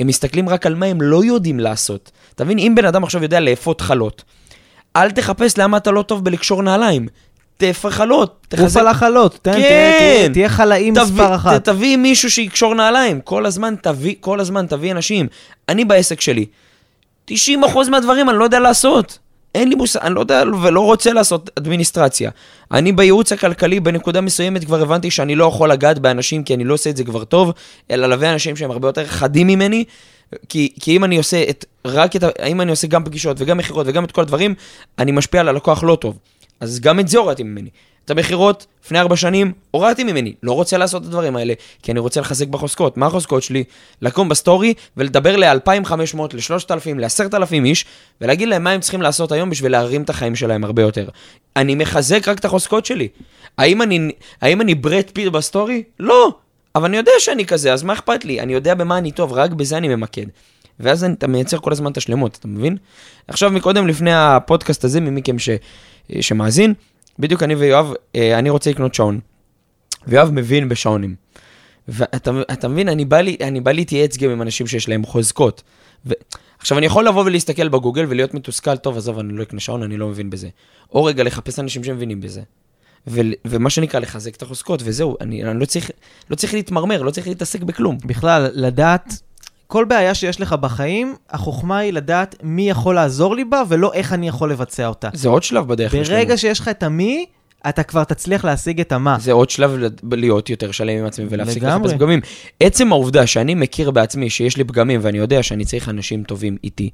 הם מסתכלים רק על מה הם לא יודעים לעשות. אתה מבין? אם בן אדם עכשיו יודע לאפות חלות, אל תחפש למה אתה לא טוב בלקשור נעליים. תאפה חלות, עוף על החלות, תן, תהיה- כן. תהיה- תביא- מספר אחת. תביא מישהו שיקשור נעליים, כל הזמן תביא, כל הזמן תביא אנשים. אני בעסק שלי, 90% מהדברים אני לא יודע לעשות. אין לי מושג, אני לא יודע ולא רוצה לעשות אדמיניסטרציה. אני בייעוץ הכלכלי בנקודה מסוימת כבר הבנתי שאני לא יכול לגעת באנשים כי אני לא עושה את זה כבר טוב, אלא להביא אנשים שהם הרבה יותר חדים ממני. כי, כי אם אני עושה את, רק את, אם אני עושה גם פגישות וגם מכירות וגם את כל הדברים, אני משפיע על הלקוח לא טוב. אז גם את זה הורדתי ממני. את המכירות, לפני ארבע שנים, הורדתי ממני. לא רוצה לעשות את הדברים האלה, כי אני רוצה לחזק בחוזקות. מה החוזקות שלי? לקום בסטורי ולדבר ל-2,500, ל-3,000, ל-10,000 איש, ולהגיד להם מה הם צריכים לעשות היום בשביל להרים את החיים שלהם הרבה יותר. אני מחזק רק את החוזקות שלי. האם אני, האם אני ברד פיט בסטורי? לא. אבל אני יודע שאני כזה, אז מה אכפת לי? אני יודע במה אני טוב, רק בזה אני ממקד. ואז אתה מייצר כל הזמן את השלמות, אתה מבין? עכשיו, מקודם, לפני הפודקאסט הזה, מי מכם ש, שמאזין, בדיוק אני ויואב, אה, אני רוצה לקנות שעון. ויואב מבין בשעונים. ואתה אתה מבין, אני בא, לי, אני בא להתייעץ גם עם אנשים שיש להם חוזקות. ו... עכשיו, אני יכול לבוא ולהסתכל בגוגל ולהיות מתוסכל, טוב, עזוב, אני לא אקנה שעון, אני לא מבין בזה. או רגע לחפש אנשים שמבינים בזה. ו... ומה שנקרא, לחזק את החוזקות, וזהו, אני, אני לא, צריך, לא צריך להתמרמר, לא צריך להתעסק בכלום. בכלל, לדעת, כל בעיה שיש לך בחיים, החוכמה היא לדעת מי יכול לעזור לי בה, ולא איך אני יכול לבצע אותה. זה עוד שלב בדרך ברגע לשלמות. שיש לך את המי, אתה כבר תצליח להשיג את המה. זה עוד שלב להיות יותר שלם עם עצמי ולהפסיק. לחפש פגמים. עצם העובדה שאני מכיר בעצמי שיש לי פגמים ואני יודע שאני צריך אנשים טובים איתי,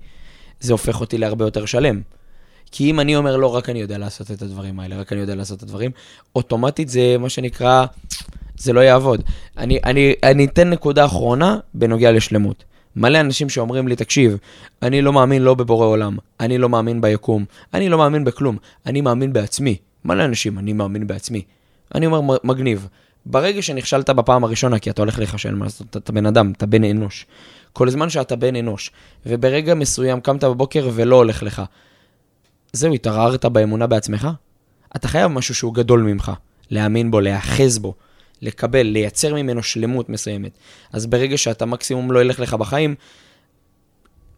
זה הופך אותי להרבה יותר שלם. כי אם אני אומר, לא, רק אני יודע לעשות את הדברים האלה, רק אני יודע לעשות את הדברים, אוטומטית זה מה שנקרא, זה לא יעבוד. אני, אני, אני אתן נקודה אחרונה בנוגע לשלמות. מלא אנשים שאומרים לי, תקשיב, אני לא מאמין לא בבורא עולם, אני לא מאמין ביקום, אני לא מאמין בכלום, אני מאמין בעצמי. מלא אנשים, אני מאמין בעצמי. אני אומר, "מ- מגניב. ברגע שנכשלת בפעם הראשונה, כי אתה הולך להיכשל, מה לעשות, אתה בן אדם, אתה בן אנוש. כל זמן שאתה בן אנוש, וברגע מסוים קמת בבוקר ולא הולך לך, זהו, התערערת באמונה בעצמך? אתה חייב משהו שהוא גדול ממך, להאמין בו, להיאחז בו, לקבל, לייצר ממנו שלמות מסוימת. אז ברגע שאתה מקסימום לא ילך לך בחיים,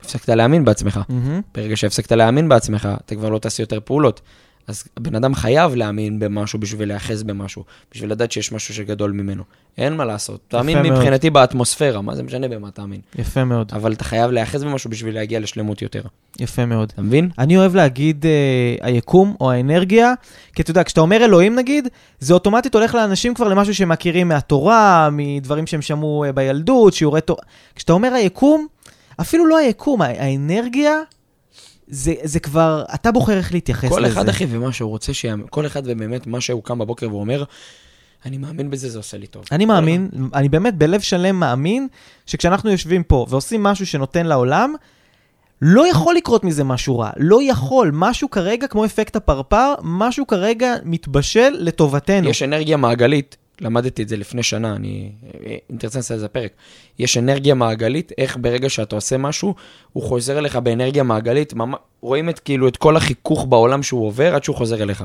הפסקת להאמין בעצמך. מהמם. ברגע שהפסקת להאמין בעצמך, אתה כבר לא תעשה יותר פעולות. אז הבן אדם חייב להאמין במשהו בשביל להיאחז במשהו, בשביל לדעת שיש משהו שגדול ממנו. אין מה לעשות. תאמין מאוד. מבחינתי באטמוספירה, מה זה משנה במה תאמין. יפה מאוד, אבל אתה חייב להיאחז במשהו בשביל להגיע לשלמות יותר. יפה מאוד. אתה מבין? אני אוהב להגיד אה, היקום או האנרגיה, כי אתה יודע, כשאתה אומר אלוהים נגיד, זה אוטומטית הולך לאנשים כבר למשהו שהם מכירים מהתורה, מדברים שהם שמעו אה, בילדות, שיעורי תורה. כשאתה אומר היקום, אפילו לא היקום, האנרגיה, זה, זה כבר, אתה בוחר איך להתייחס כל לזה. אחד, אחי, ומה שהוא רוצה שיאמין. כל אחד ובאמת מה שהוא קם בבוקר ואומר, אני מאמין בזה, זה עושה לי טוב. אני מאמין, אני באמת בלב שלם מאמין, שכשאנחנו יושבים פה ועושים משהו שנותן לעולם, לא יכול לקרות מזה משהו רע. לא יכול. משהו כרגע, כמו אפקט הפרפר, משהו כרגע מתבשל לטובתנו. יש אנרגיה מעגלית למדתי את זה לפני שנה, אני, אם תרצה נעשה איזה פרק. יש אנרגיה מעגלית, איך ברגע שאתה עושה משהו, הוא חוזר אליך באנרגיה מעגלית, ממש, רואים את, כאילו, את כל החיכוך בעולם שהוא עובר עד שהוא חוזר אליך.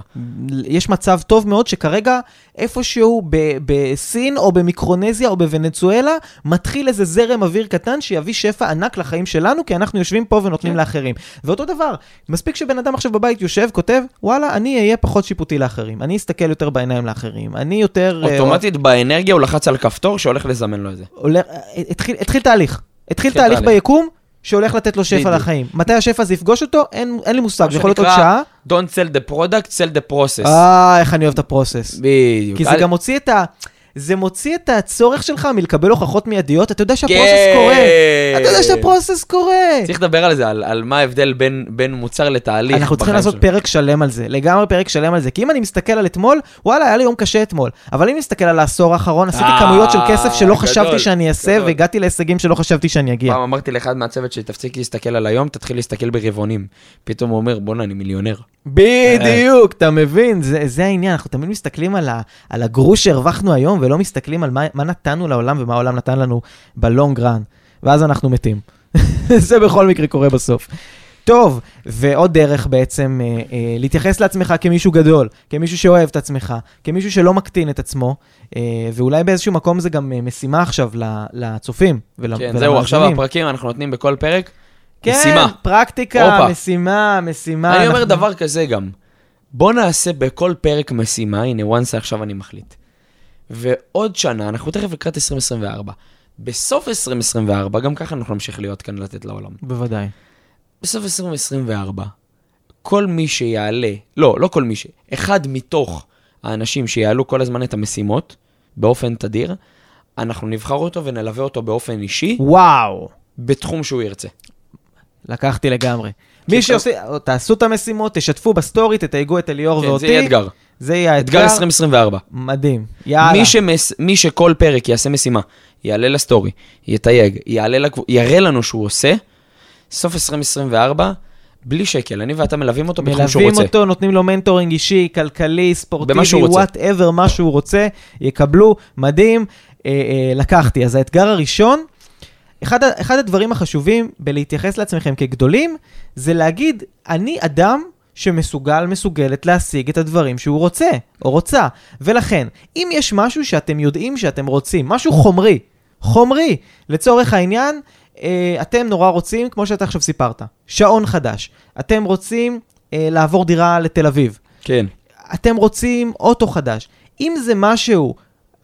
יש מצב טוב מאוד שכרגע איפשהו ב- בסין או במיקרונזיה או בוונצואלה, מתחיל איזה זרם אוויר קטן שיביא שפע ענק לחיים שלנו, כי אנחנו יושבים פה ונותנים כן. לאחרים. ואותו דבר, מספיק שבן אדם עכשיו בבית יושב, כותב, וואלה, אני אהיה פחות שיפוטי לאחרים, אני אסתכל יותר בעיניים לאחרים, אני יותר... אוטומטית באנרגיה הוא לחץ על כפתור שהולך לזמן לו את זה. התחיל, תהליך. התחיל תהליך. ביקום שהולך לתת לו שפע. לחיים. מתי השפע הזה יפגוש אותו? אין, אין לי מושג, זה יכול להיות עוד שעה. Don't sell the product, sell the process. אה, איך אני אוהב את הפרוסס. בדיוק. כי זה גם מוציא את ה... זה מוציא את הצורך שלך מלקבל הוכחות מיידיות, אתה יודע שהפרוסס כן. קורה. אתה יודע שהפרוסס קורה. צריך לדבר על זה, על, על מה ההבדל בין, בין מוצר לתהליך. אנחנו צריכים לעשות. פרק שלם על זה, לגמרי פרק שלם על זה. כי אם אני מסתכל על אתמול, וואלה, היה לי יום קשה אתמול. אבל אם נסתכל על העשור האחרון, עשיתי אה, כמויות של כסף שלא חשבתי שאני אעשה. והגעתי להישגים שלא חשבתי שאני אגיע. פעם אמרתי לאחד מהצוות שתפסיק להסתכל על היום, תתחיל להסתכל ברבעונים. פתאום הוא אומר, בואנה, אני מיליונר. בדיוק, אתה מבין, זה, זה העניין, אנחנו תמיד מסתכלים על, ה, על הגרוש שהרווחנו היום, ולא מסתכלים על מה, מה נתנו לעולם ומה העולם נתן לנו בלונג רן, ואז אנחנו מתים. זה בכל מקרה קורה בסוף. טוב, ועוד דרך בעצם אה, אה, להתייחס לעצמך כמישהו גדול, כמישהו שאוהב את עצמך, כמישהו שלא מקטין את עצמו, אה, ואולי באיזשהו מקום זה גם אה, משימה עכשיו ל- לצופים ול, כן, זהו, עכשיו. הפרקים אנחנו נותנים בכל פרק. כן, משימה. פרקטיקה, הופה. משימה, משימה. אני אומר אנחנו- דבר כזה גם. בוא נעשה בכל פרק משימה, הנה, once עכשיו אני מחליט. ועוד שנה, אנחנו תכף לקראת 2024. בסוף 2024, גם ככה אנחנו נמשיך להיות כאן לתת לעולם. בוודאי. בסוף 2024, כל מי שיעלה, לא, לא כל מי ש... אחד מתוך האנשים שיעלו כל הזמן את המשימות, באופן תדיר, אנחנו נבחר אותו ונלווה אותו באופן אישי, וואו. בתחום שהוא ירצה. לקחתי לגמרי. מי שעושה, תעשו את המשימות, תשתפו בסטורי, תתייגו את אליאור כן, ואותי. זה יהיה אתגר. זה יהיה אתגר האתגר. 2024. מדהים. יאללה. מי, שמס... מי שכל פרק יעשה משימה, יעלה לסטורי, יתייג, יעלה לקב... יראה לנו שהוא עושה, סוף 2024, בלי שקל, אני ואתה מלווים אותו בתחום שהוא מלווים רוצה. אותו, נותנים לו mentoring אישי, כלכלי, ספורטיבי. Whatever, מה שהוא רוצה, יקבלו, מדהים. אה, אה, לקחתי. אז האתגר הראשון, אחד, אחד הדברים החשובים בלהתייחס לעצמכם כגדולים, זה להגיד, אני אדם שמסוגל, מסוגלת להשיג את הדברים שהוא רוצה, או רוצה. ולכן, אם יש משהו שאתם יודעים שאתם רוצים, משהו חומרי, חומרי, לצורך העניין, אה, אתם נורא רוצים, כמו שאתה עכשיו סיפרת, שעון חדש. אתם רוצים אה, לעבור דירה לתל אביב. כן. אתם רוצים אוטו חדש. אם זה משהו,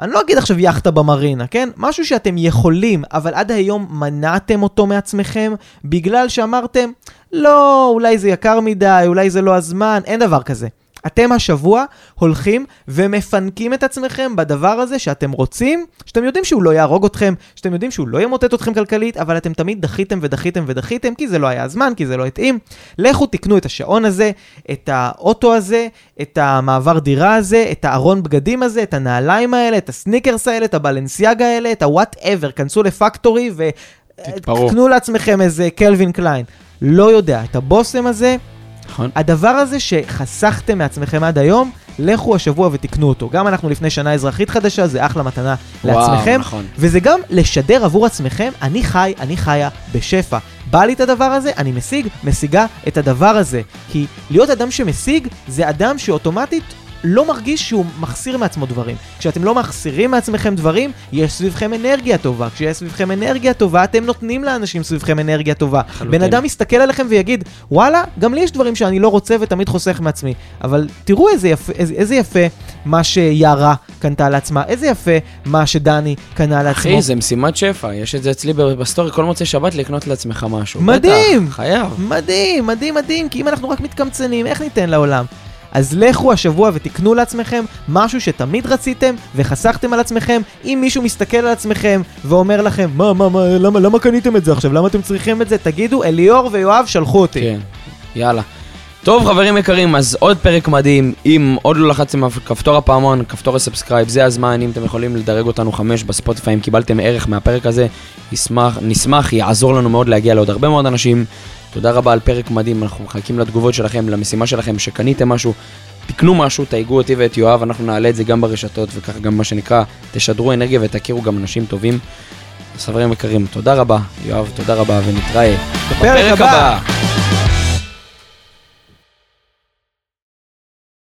אני לא אגיד עכשיו יאכטה במרינה, כן? משהו שאתם יכולים, אבל עד היום מנעתם אותו מעצמכם, בגלל שאמרתם, לא, אולי זה יקר מדי, אולי זה לא הזמן, אין דבר כזה. אתם השבוע הולכים ומפנקים את עצמכם בדבר הזה שאתם רוצים, שאתם יודעים שהוא לא יהרוג אתכם, שאתם יודעים שהוא לא ימוטט אתכם כלכלית, אבל אתם תמיד דחיתם ודחיתם ודחיתם, כי זה לא היה הזמן, כי זה לא התאים. לכו תקנו את השעון הזה, את האוטו הזה, את המעבר דירה הזה, את הארון בגדים הזה, את הנעליים האלה, את הסניקרס האלה, את הבלנסיאגה האלה, את הוואט-אבר, כנסו לפקטורי תתפרעו. וקנו לעצמכם איזה קלווין קליין. לא יודע, את הבושם הזה, נכון. הדבר הזה שחסכתם מעצמכם עד היום, לכו השבוע ותקנו אותו. גם אנחנו לפני שנה אזרחית חדשה, זה אחלה מתנה לעצמכם. וואו, נכון. וזה גם לשדר עבור עצמכם, אני חי, אני חיה בשפע. בא לי את הדבר הזה, אני משיג, משיגה את הדבר הזה. כי להיות אדם שמשיג, זה אדם שאוטומטית לא מרגיש שהוא מחסיר מעצמו דברים. כשאתם לא מחסירים מעצמכם דברים, יש סביבכם אנרגיה טובה. כשיש סביבכם אנרגיה טובה, אתם נותנים לאנשים סביבכם אנרגיה טובה. בן אדם יסתכל עליכם ויגיד, וואלה, גם לי יש דברים שאני לא רוצה ותמיד חוסך מעצמי. אבל תראו איזה יפה, איזה, איזה יפה מה שיערה קנתה לעצמה, איזה יפה מה שדני קנה לעצמו. אחי, זה משימת שפע, יש את זה אצלי בסטורי כל מוצאי שבת לקנות לעצמך משהו. מדהים! בטח, חייב. מדהים, מדהים, מדהים, כי אם אנחנו רק מתקמצנים, איך ניתן לעולם? אז לכו השבוע ותקנו לעצמכם משהו שתמיד רציתם וחסכתם על עצמכם. אם מישהו מסתכל על עצמכם ואומר לכם, מה, מה, מה, למה, למה קניתם את זה עכשיו? למה אתם צריכים את זה? תגידו, אליאור ויואב שלחו אותי. כן, יאללה. טוב, חברים יקרים, אז עוד פרק מדהים. אם עוד לא לחצתם על כפתור הפעמון, כפתור ה subscribe, זה הזמן. אם אתם יכולים לדרג אותנו חמש ב Spotify, אם קיבלתם ערך מהפרק הזה, נשמח, נשמח, יעזור לנו מאוד להגיע לעוד הרבה מאוד אנשים. תודה רבה על פרק מדהים, אנחנו מחכים לתגובות שלכם, למשימה שלכם, שקניתם משהו, תקנו משהו, תייגו אותי ואת יואב, אנחנו נעלה את זה גם ברשתות, וככה גם מה שנקרא, תשדרו אנרגיה ותכירו גם אנשים טובים. אז חברים יקרים, תודה רבה, יואב, תודה רבה, ונתראה בפרק הבא.